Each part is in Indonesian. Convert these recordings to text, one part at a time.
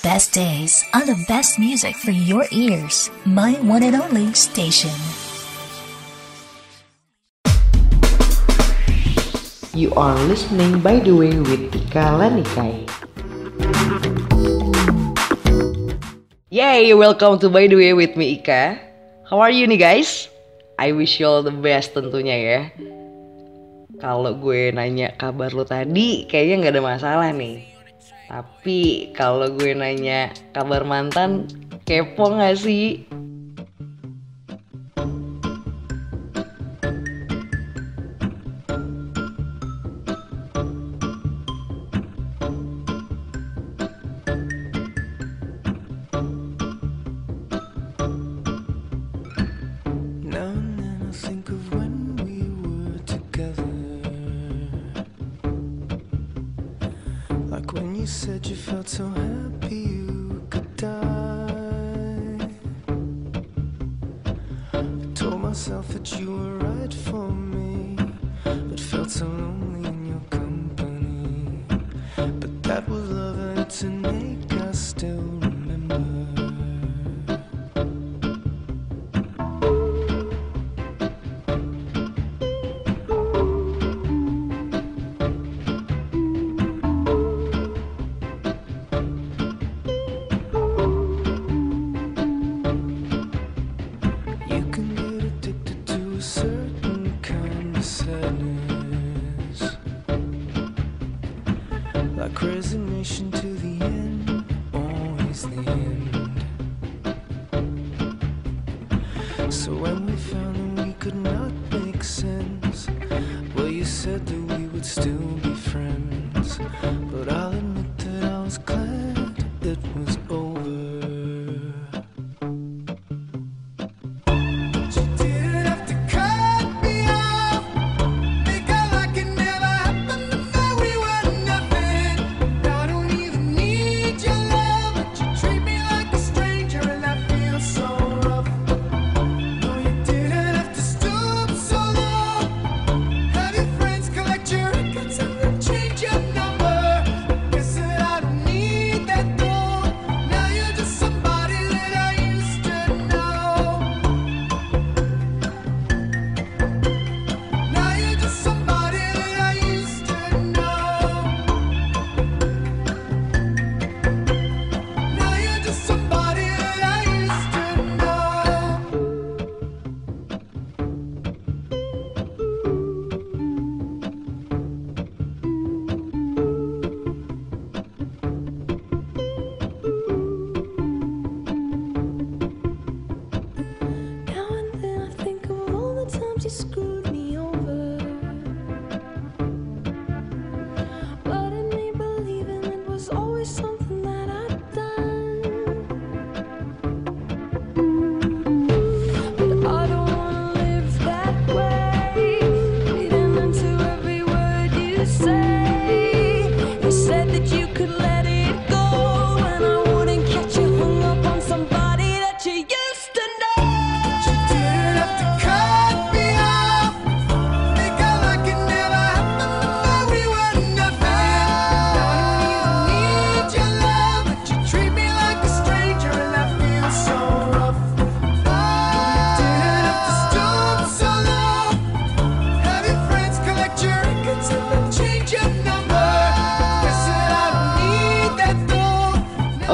best days on the best music for your ears. My one and only station. You are listening by the way with Tika Lanikai. Yay, welcome to By the Way with me Ika. How are you nih guys? I wish you all the best tentunya ya. Kalau gue nanya kabar lo tadi, kayaknya nggak ada masalah nih. Tapi kalau gue nanya kabar mantan, kepo gak sih? That was love and to make us still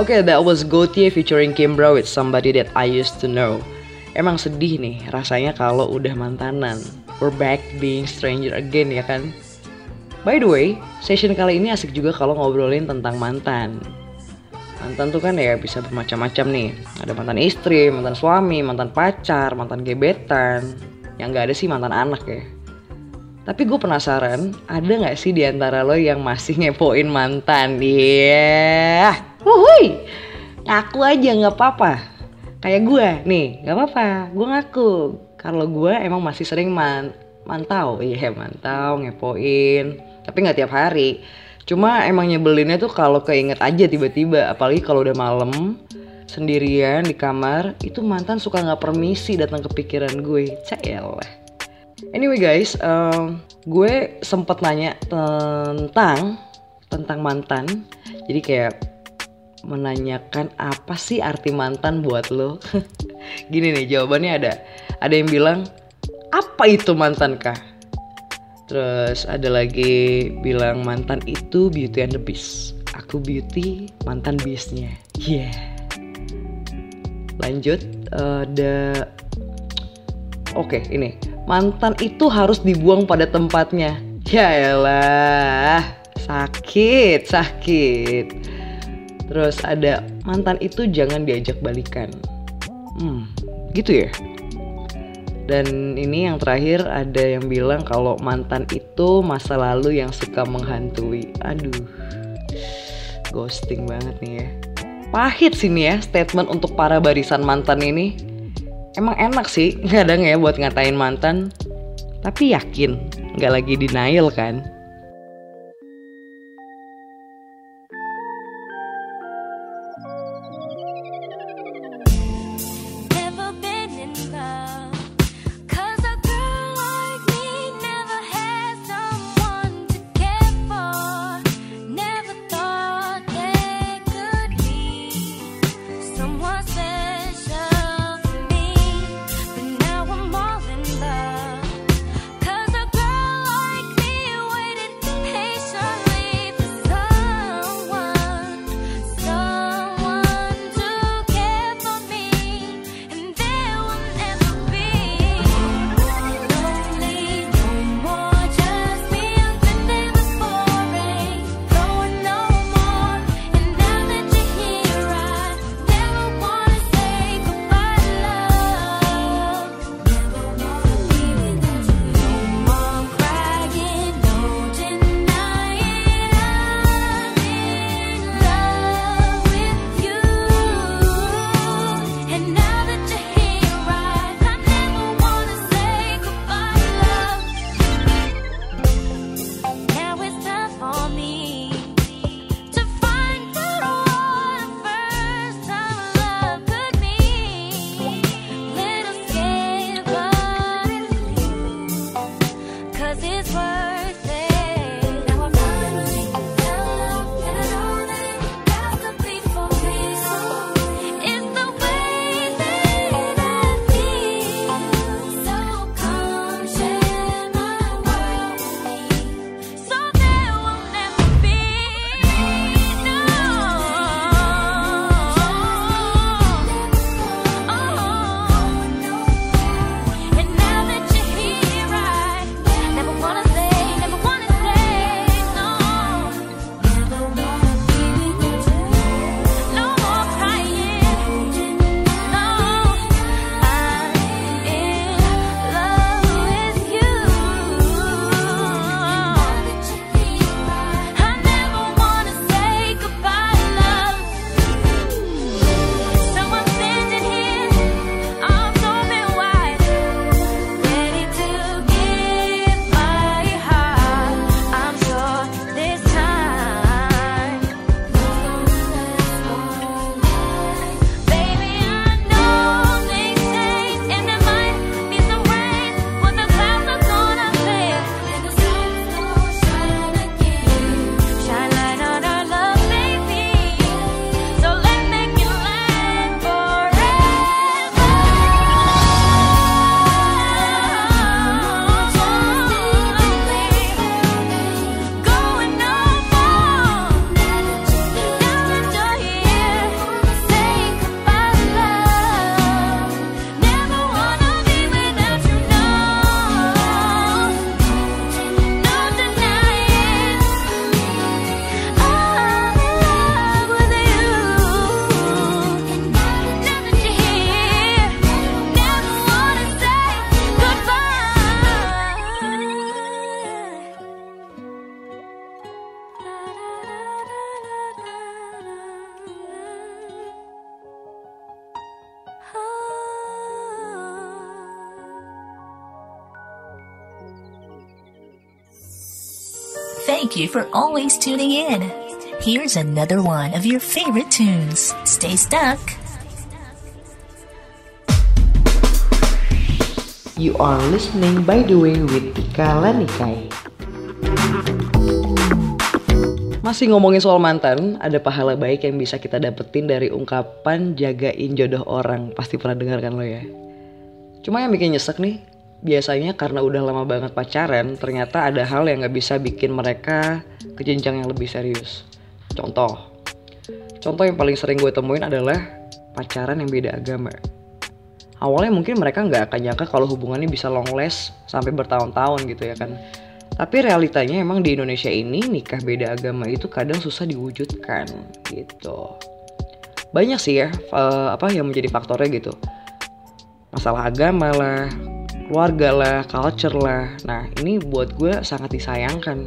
Oke, that was Gautier featuring Kimbra with Somebody That I Used To Know. Emang sedih nih rasanya kalau udah mantanan. We're back being stranger again ya kan? By the way, session kali ini asik juga kalau ngobrolin tentang mantan. Mantan tuh kan ya bisa bermacam-macam nih. Ada mantan istri, mantan suami, mantan pacar, mantan gebetan. Yang nggak ada sih mantan anak ya. Tapi gue penasaran, ada nggak sih di antara lo yang masih ngepoin mantan? Iya, wuhui, ngaku aja nggak apa-apa. Kayak gue nih, nggak apa-apa, gue ngaku. Kalau gue emang masih sering man mantau, iya mantau, ngepoin. Tapi nggak tiap hari. Cuma emang nyebelinnya tuh kalau keinget aja tiba-tiba, apalagi kalau udah malam sendirian di kamar, itu mantan suka nggak permisi datang ke pikiran gue. Caelah. Anyway guys, um, gue sempet nanya tentang tentang mantan. Jadi kayak menanyakan apa sih arti mantan buat lo? Gini nih jawabannya ada. Ada yang bilang apa itu mantan kah? Terus ada lagi bilang mantan itu beauty and the beast. Aku beauty, mantan beastnya. Yeah. Lanjut ada Oke, ini. Mantan itu harus dibuang pada tempatnya. Ya elah. Sakit, sakit. Terus ada mantan itu jangan diajak balikan. Hmm, gitu ya. Dan ini yang terakhir ada yang bilang kalau mantan itu masa lalu yang suka menghantui. Aduh. Ghosting banget nih ya. Pahit sini ya statement untuk para barisan mantan ini. Emang enak sih kadang ya buat ngatain mantan. Tapi yakin nggak lagi denial kan? Thank you for always tuning in. Here's another one of your favorite tunes. Stay stuck. You are listening by the way with Tika Lanikai. Masih ngomongin soal mantan, ada pahala baik yang bisa kita dapetin dari ungkapan jagain jodoh orang. Pasti pernah dengar kan lo ya? Cuma yang bikin nyesek nih, biasanya karena udah lama banget pacaran, ternyata ada hal yang gak bisa bikin mereka ke jenjang yang lebih serius. Contoh, contoh yang paling sering gue temuin adalah pacaran yang beda agama. Awalnya mungkin mereka nggak akan nyangka kalau hubungannya bisa long last sampai bertahun-tahun gitu ya kan. Tapi realitanya emang di Indonesia ini nikah beda agama itu kadang susah diwujudkan gitu. Banyak sih ya eh, apa yang menjadi faktornya gitu. Masalah agama lah, keluarga lah, culture lah. Nah ini buat gue sangat disayangkan.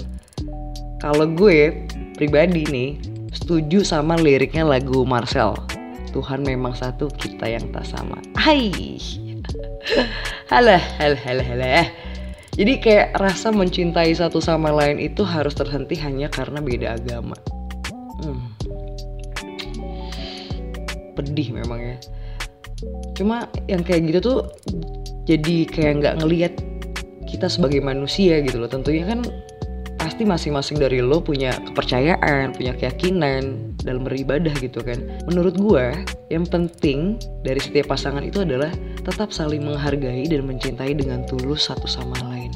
Kalau gue pribadi nih setuju sama liriknya lagu Marcel. Tuhan memang satu, kita yang tak sama. Hai. Halah, halah, halah, halah. Jadi kayak rasa mencintai satu sama lain itu harus terhenti hanya karena beda agama. Hmm. Pedih memang ya. Cuma yang kayak gitu tuh jadi kayak nggak ngelihat kita sebagai manusia gitu loh. Tentunya kan pasti masing-masing dari lo punya kepercayaan, punya keyakinan dalam beribadah gitu kan. Menurut gua, yang penting dari setiap pasangan itu adalah tetap saling menghargai dan mencintai dengan tulus satu sama lain.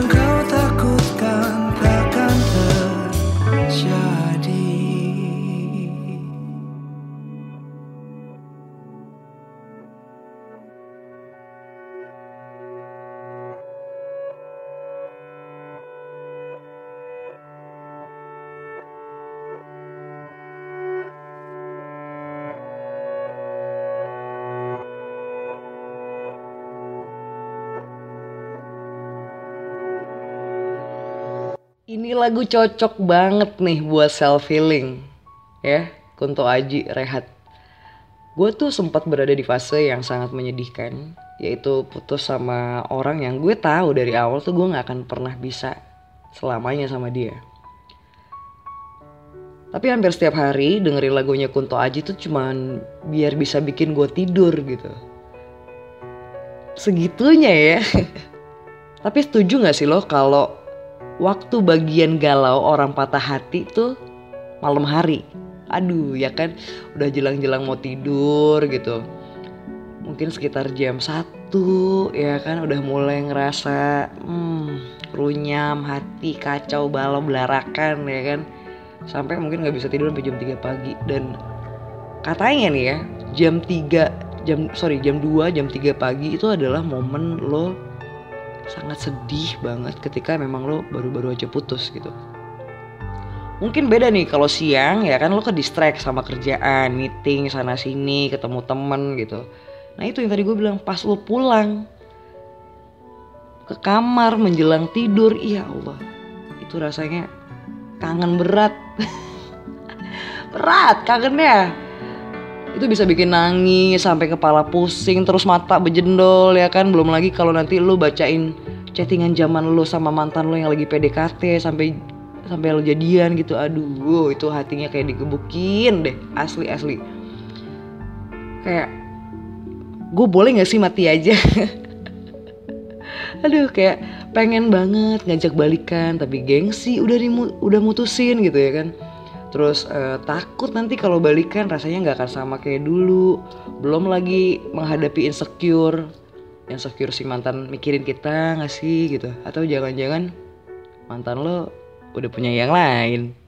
Yang kau Ini lagu cocok banget nih buat self healing. Ya, Kunto Aji Rehat. Gue tuh sempat berada di fase yang sangat menyedihkan, yaitu putus sama orang yang gue tahu dari awal tuh gue nggak akan pernah bisa selamanya sama dia. Tapi hampir setiap hari dengerin lagunya Kunto Aji tuh cuman biar bisa bikin gue tidur gitu. Segitunya ya. Tapi setuju gak sih lo kalau waktu bagian galau orang patah hati tuh malam hari? Aduh ya kan udah jelang-jelang mau tidur gitu. Mungkin sekitar jam 1 ya kan udah mulai ngerasa hmm, runyam hati kacau balau belarakan ya kan sampai mungkin nggak bisa tidur sampai jam 3 pagi dan katanya nih ya jam 3 jam sorry jam 2 jam 3 pagi itu adalah momen lo sangat sedih banget ketika memang lo baru-baru aja putus gitu. Mungkin beda nih kalau siang ya kan lo ke distract sama kerjaan meeting sana sini ketemu temen gitu. Nah itu yang tadi gue bilang pas lo pulang ke kamar menjelang tidur iya Allah itu rasanya kangen berat. Berat kangennya itu bisa bikin nangis sampai kepala pusing terus mata bejendol ya kan? Belum lagi kalau nanti lu bacain chattingan zaman lu sama mantan lu yang lagi PDKT sampai sampai lo jadian gitu. Aduh itu hatinya kayak digebukin deh asli asli. Kayak gue boleh nggak sih mati aja? Aduh kayak pengen banget ngajak balikan tapi gengsi udah dimu- udah mutusin gitu ya kan terus eh, takut nanti kalau balikan rasanya nggak akan sama kayak dulu. Belum lagi menghadapi insecure. Insecure si mantan mikirin kita nggak sih gitu. Atau jangan-jangan mantan lo udah punya yang lain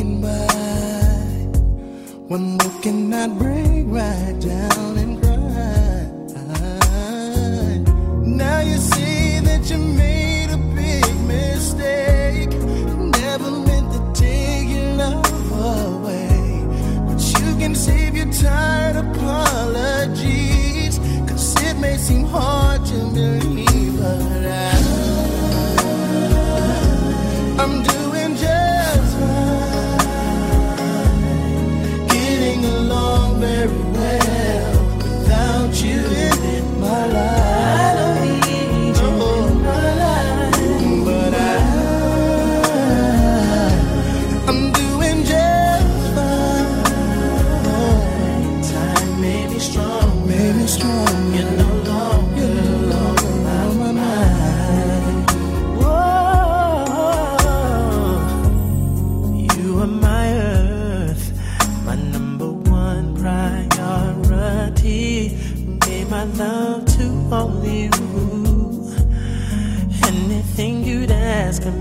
walking by. One look and I'd break right down and cry. Now you see that you made a big mistake. Never meant to take your love away. But you can save your tired apologies. Cause it may seem hard to believe, but I,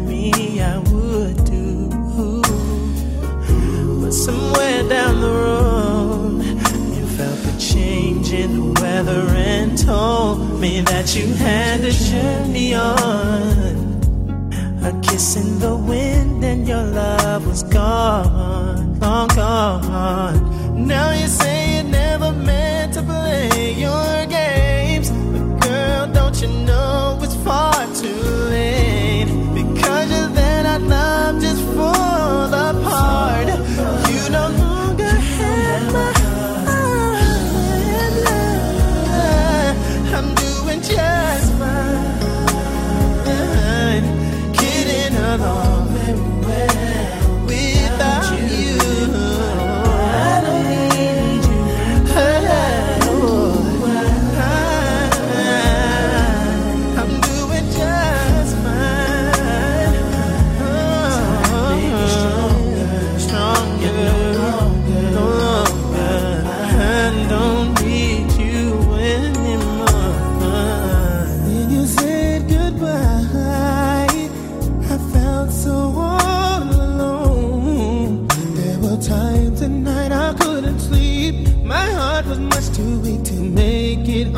me, I would do. But somewhere down the road, you felt the change in the weather and told me that you had a journey on. A kiss in the wind and your love was gone, long gone. Now you say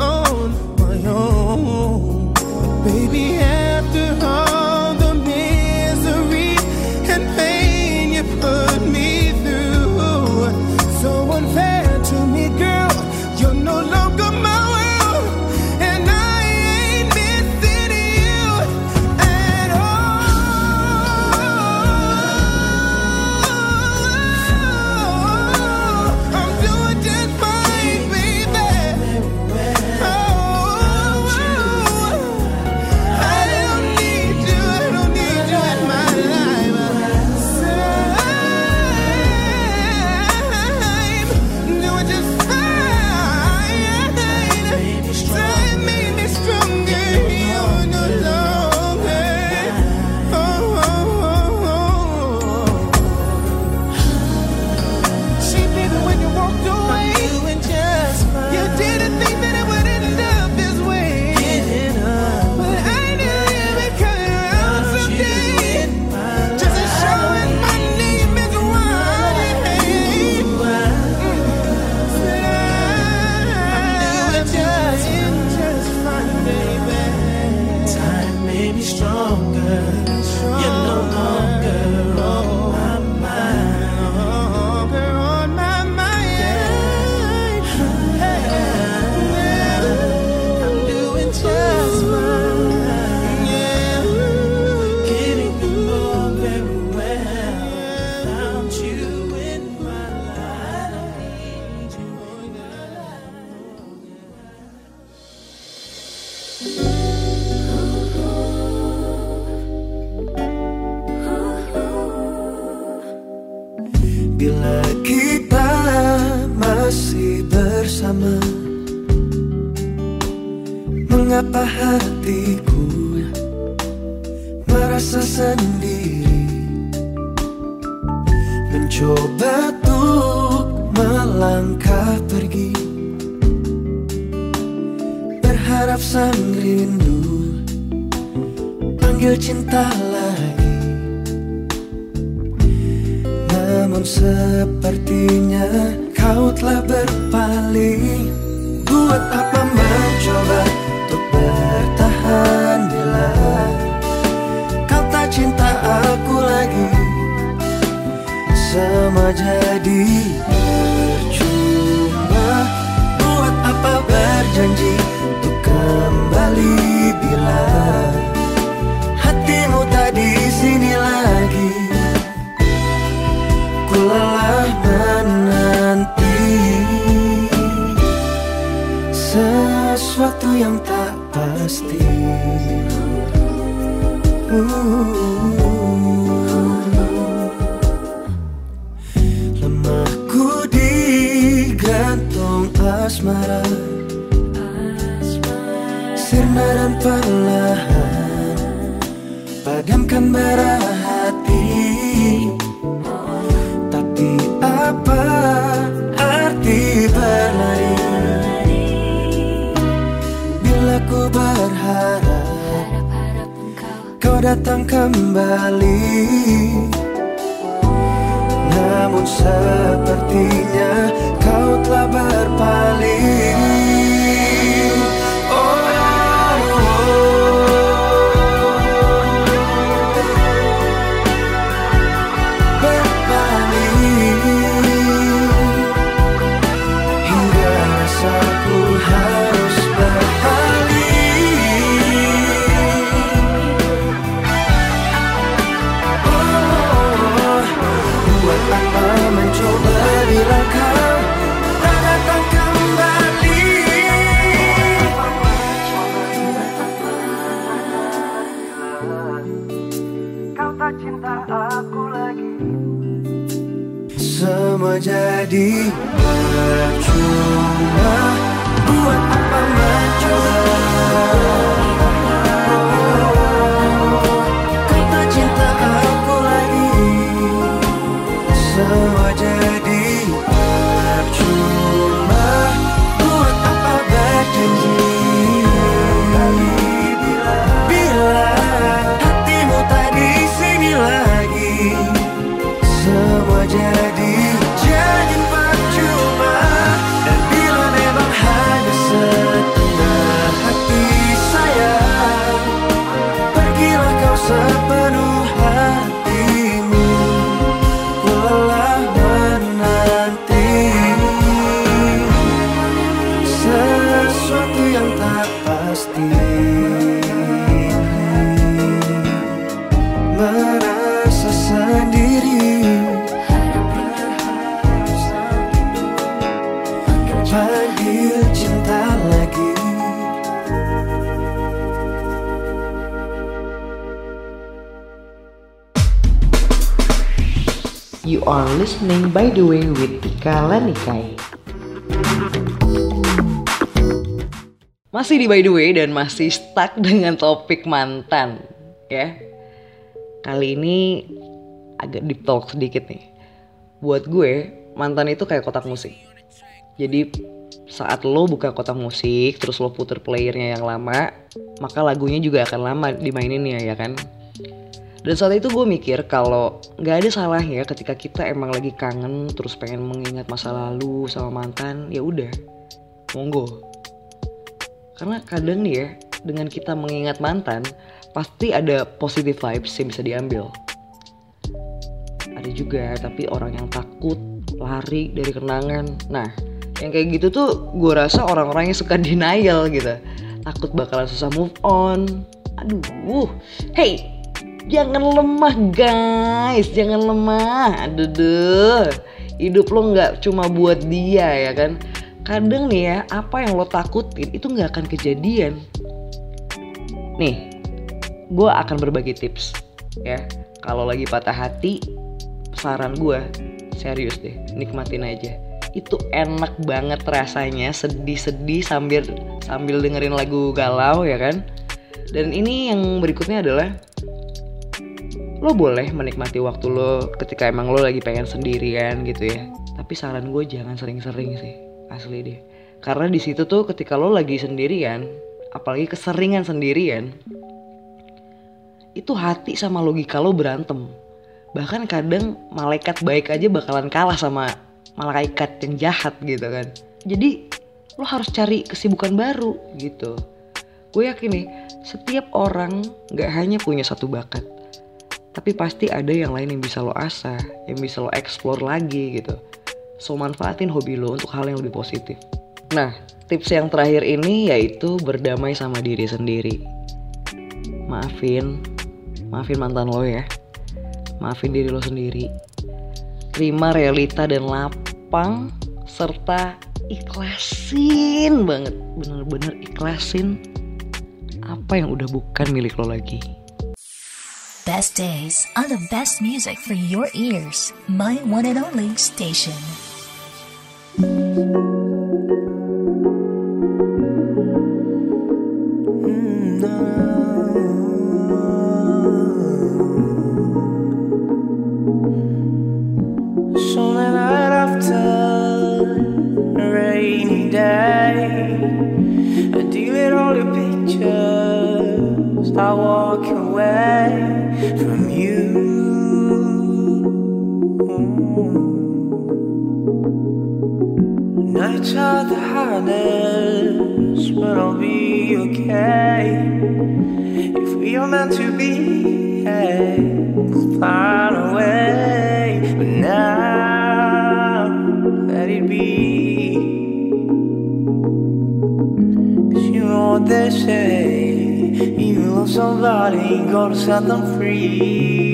Oh. Berharap sang rindu panggil cinta lagi. Namun sepertinya kau telah berpaling. Buat apa mencoba untuk bertahan bila Kau tak cinta aku lagi. Sama jadi percuma. Buat apa berjanji kembali bila Hatimu tak di sini lagi. Ku lelah menanti Sesuatu yang tak pasti. Lemahku perlahan Padamkan bara hati Tapi apa arti berlari? Bila ku berharap Kau datang kembali Namun sepertinya kau telah berpaling Jadi percuma Buat apa mencoba Kau tak cinta aku lagi Semua jadi listening by the way with Tika Lanikai. Masih di by the way dan masih stuck dengan topik mantan, ya. Kali ini agak deep talk sedikit nih. Buat gue, mantan itu kayak kotak musik. Jadi saat lo buka kotak musik, terus lo puter playernya yang lama, maka lagunya juga akan lama dimainin ya, ya kan? Dan saat itu gue mikir kalau nggak ada salahnya ketika kita emang lagi kangen terus pengen mengingat masa lalu sama mantan, ya udah, monggo. Karena kadang nih ya, dengan kita mengingat mantan, pasti ada positive vibes yang bisa diambil. Ada juga tapi orang yang takut lari dari kenangan. Nah, yang kayak gitu tuh gue rasa orang-orang yang suka denial gitu. Takut bakalan susah move on. Aduh, hey, jangan lemah guys, jangan lemah. Aduh, duh. hidup lo nggak cuma buat dia ya kan. Kadang nih ya, apa yang lo takutin itu nggak akan kejadian. Nih, gue akan berbagi tips ya. Kalau lagi patah hati, saran gue serius deh, nikmatin aja. itu enak banget rasanya sedih-sedih sambil sambil dengerin lagu galau ya kan dan ini yang berikutnya adalah lo boleh menikmati waktu lo ketika emang lo lagi pengen sendirian gitu ya. Tapi saran gue jangan sering-sering sih asli deh. Karena di situ tuh ketika lo lagi sendirian apalagi keseringan sendirian itu hati sama logika lo berantem. Bahkan kadang malaikat baik aja bakalan kalah sama malaikat yang jahat gitu kan. Jadi lo harus cari kesibukan baru gitu. Gue yakin nih setiap orang gak hanya punya satu bakat tapi pasti ada yang lain yang bisa lo asah yang bisa lo explore lagi gitu. So manfaatin hobi lo untuk hal yang lebih positif. Nah tips yang terakhir ini yaitu berdamai sama diri sendiri. Maafin maafin mantan lo ya. Maafin diri lo sendiri. Terima realita dan lapang serta ikhlasin banget. Bener-bener ikhlasin apa yang udah bukan milik lo lagi Best days on the best music for your ears. My one and only station. Mm, so The hardest, but I'll be okay. If we are meant to be, we'll find a way. But now, let it be. Cause you know what they say. You love somebody, gotta set them free.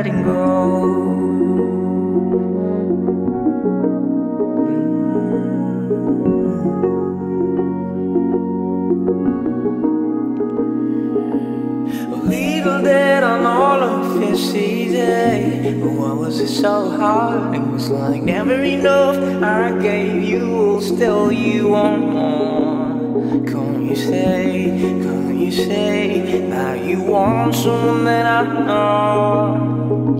Letting go. Little dead on all of your. But why was it so hard? It was like never enough. I gave you, still you want more. Can't you say, can't you say that you want someone that I know?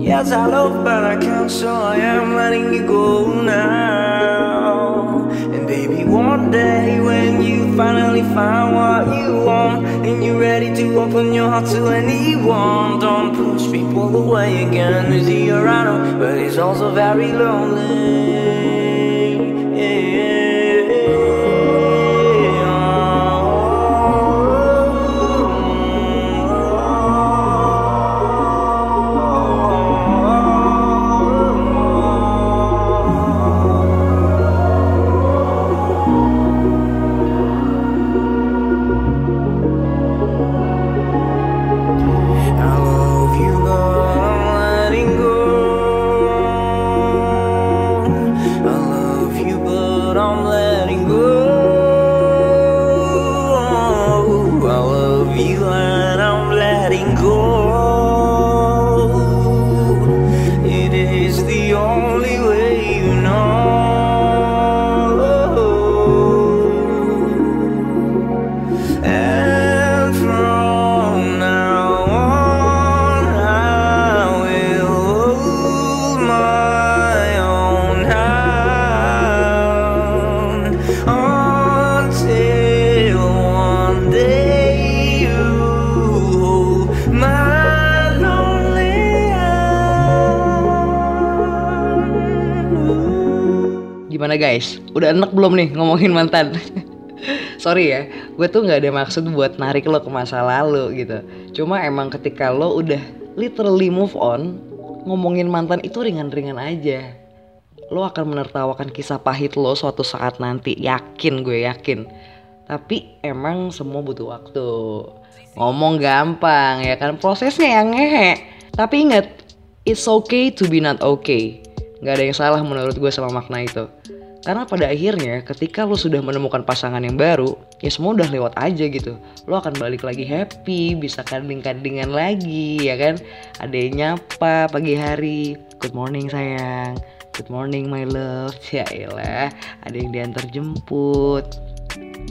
Yes, I love, but I can't, so I am letting you go now. And baby, one day when you finally find what you want and you're ready to open your heart to anyone, don't push people away again. It's here, I know, but it's also very lonely. Udah enak belum nih ngomongin mantan? Sorry ya, gue tuh nggak ada maksud buat narik lo ke masa lalu gitu. Cuma emang ketika lo udah literally move on, ngomongin mantan itu ringan-ringan aja. Lo akan menertawakan kisah pahit lo suatu saat nanti, yakin gue yakin. Tapi emang semua butuh waktu. Ngomong gampang ya kan prosesnya yang ngehe. Tapi inget, it's okay to be not okay. Gak ada yang salah menurut gue sama makna itu. Karena pada akhirnya ketika lo sudah menemukan pasangan yang baru, ya semua udah lewat aja gitu. Lo akan balik lagi happy, bisa kanding-kandingan lagi ya kan. Ada yang nyapa pagi hari, good morning sayang, good morning my love. Ya elah, ada yang diantar jemput,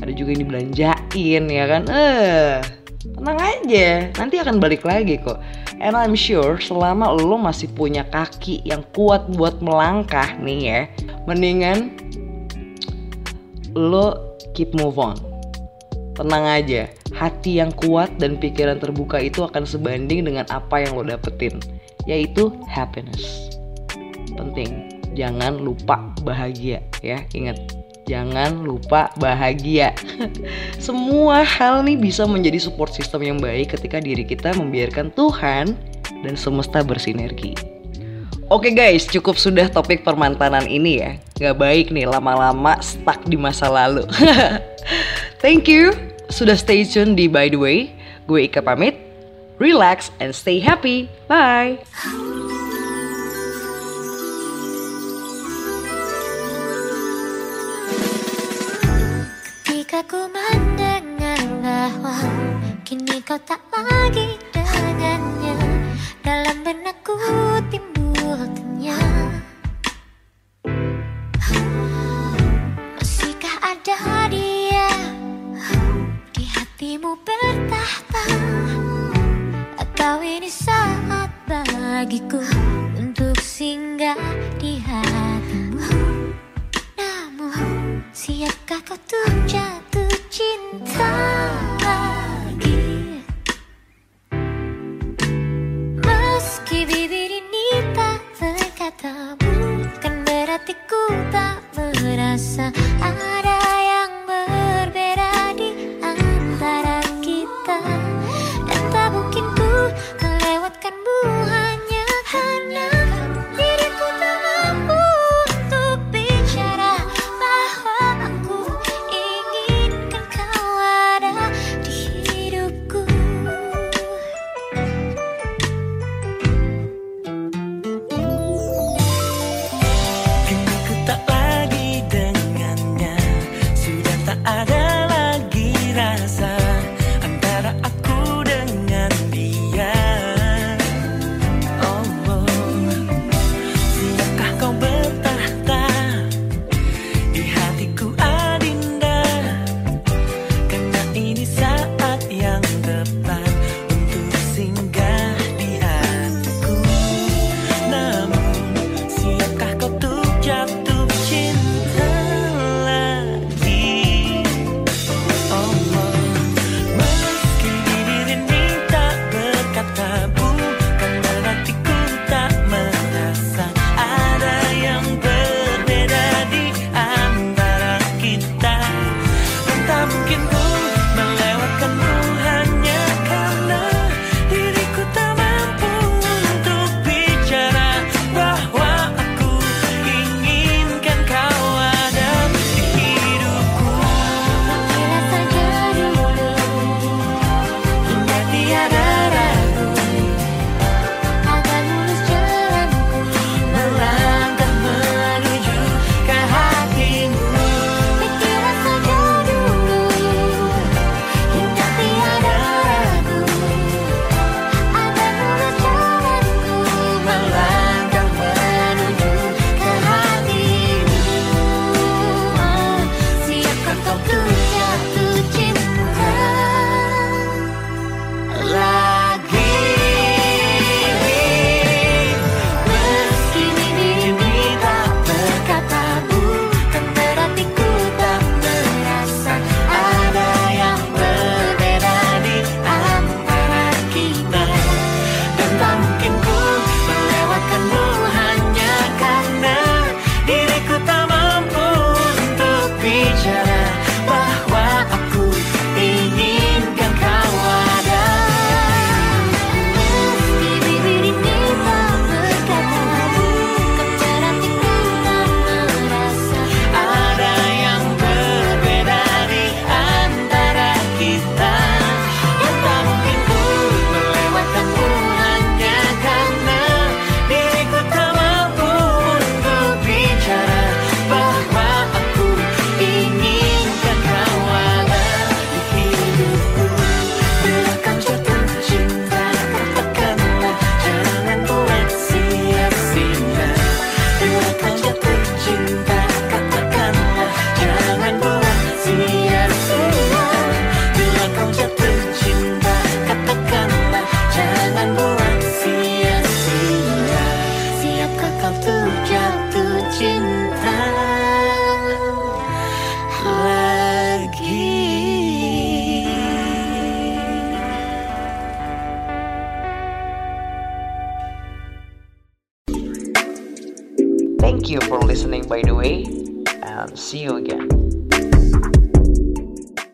ada juga yang dibelanjain ya kan. Eh, tenang aja, nanti akan balik lagi kok. And I'm sure selama lo masih punya kaki yang kuat buat melangkah nih ya, mendingan lo keep move on. Tenang aja, hati yang kuat dan pikiran terbuka itu akan sebanding dengan apa yang lo dapetin, yaitu happiness. Penting, jangan lupa bahagia ya, ingat. Jangan lupa bahagia. Semua hal nih bisa menjadi support system yang baik ketika diri kita membiarkan Tuhan dan semesta bersinergi. Oke guys, cukup sudah topik permantanan ini ya. Gak baik nih lama-lama stuck di masa lalu. Thank you sudah stay tune di By The Way. Gue Ika pamit. Relax and stay happy. Bye. Kau tak lagi dengannya Dalam benakku timbul tanya Masihkah ada dia Di hatimu bertahta? Atau ini saat bagiku Untuk singgah di hatimu. Namun siapkah kau tuh jatuh cinta Bukan berarti ku tak merasa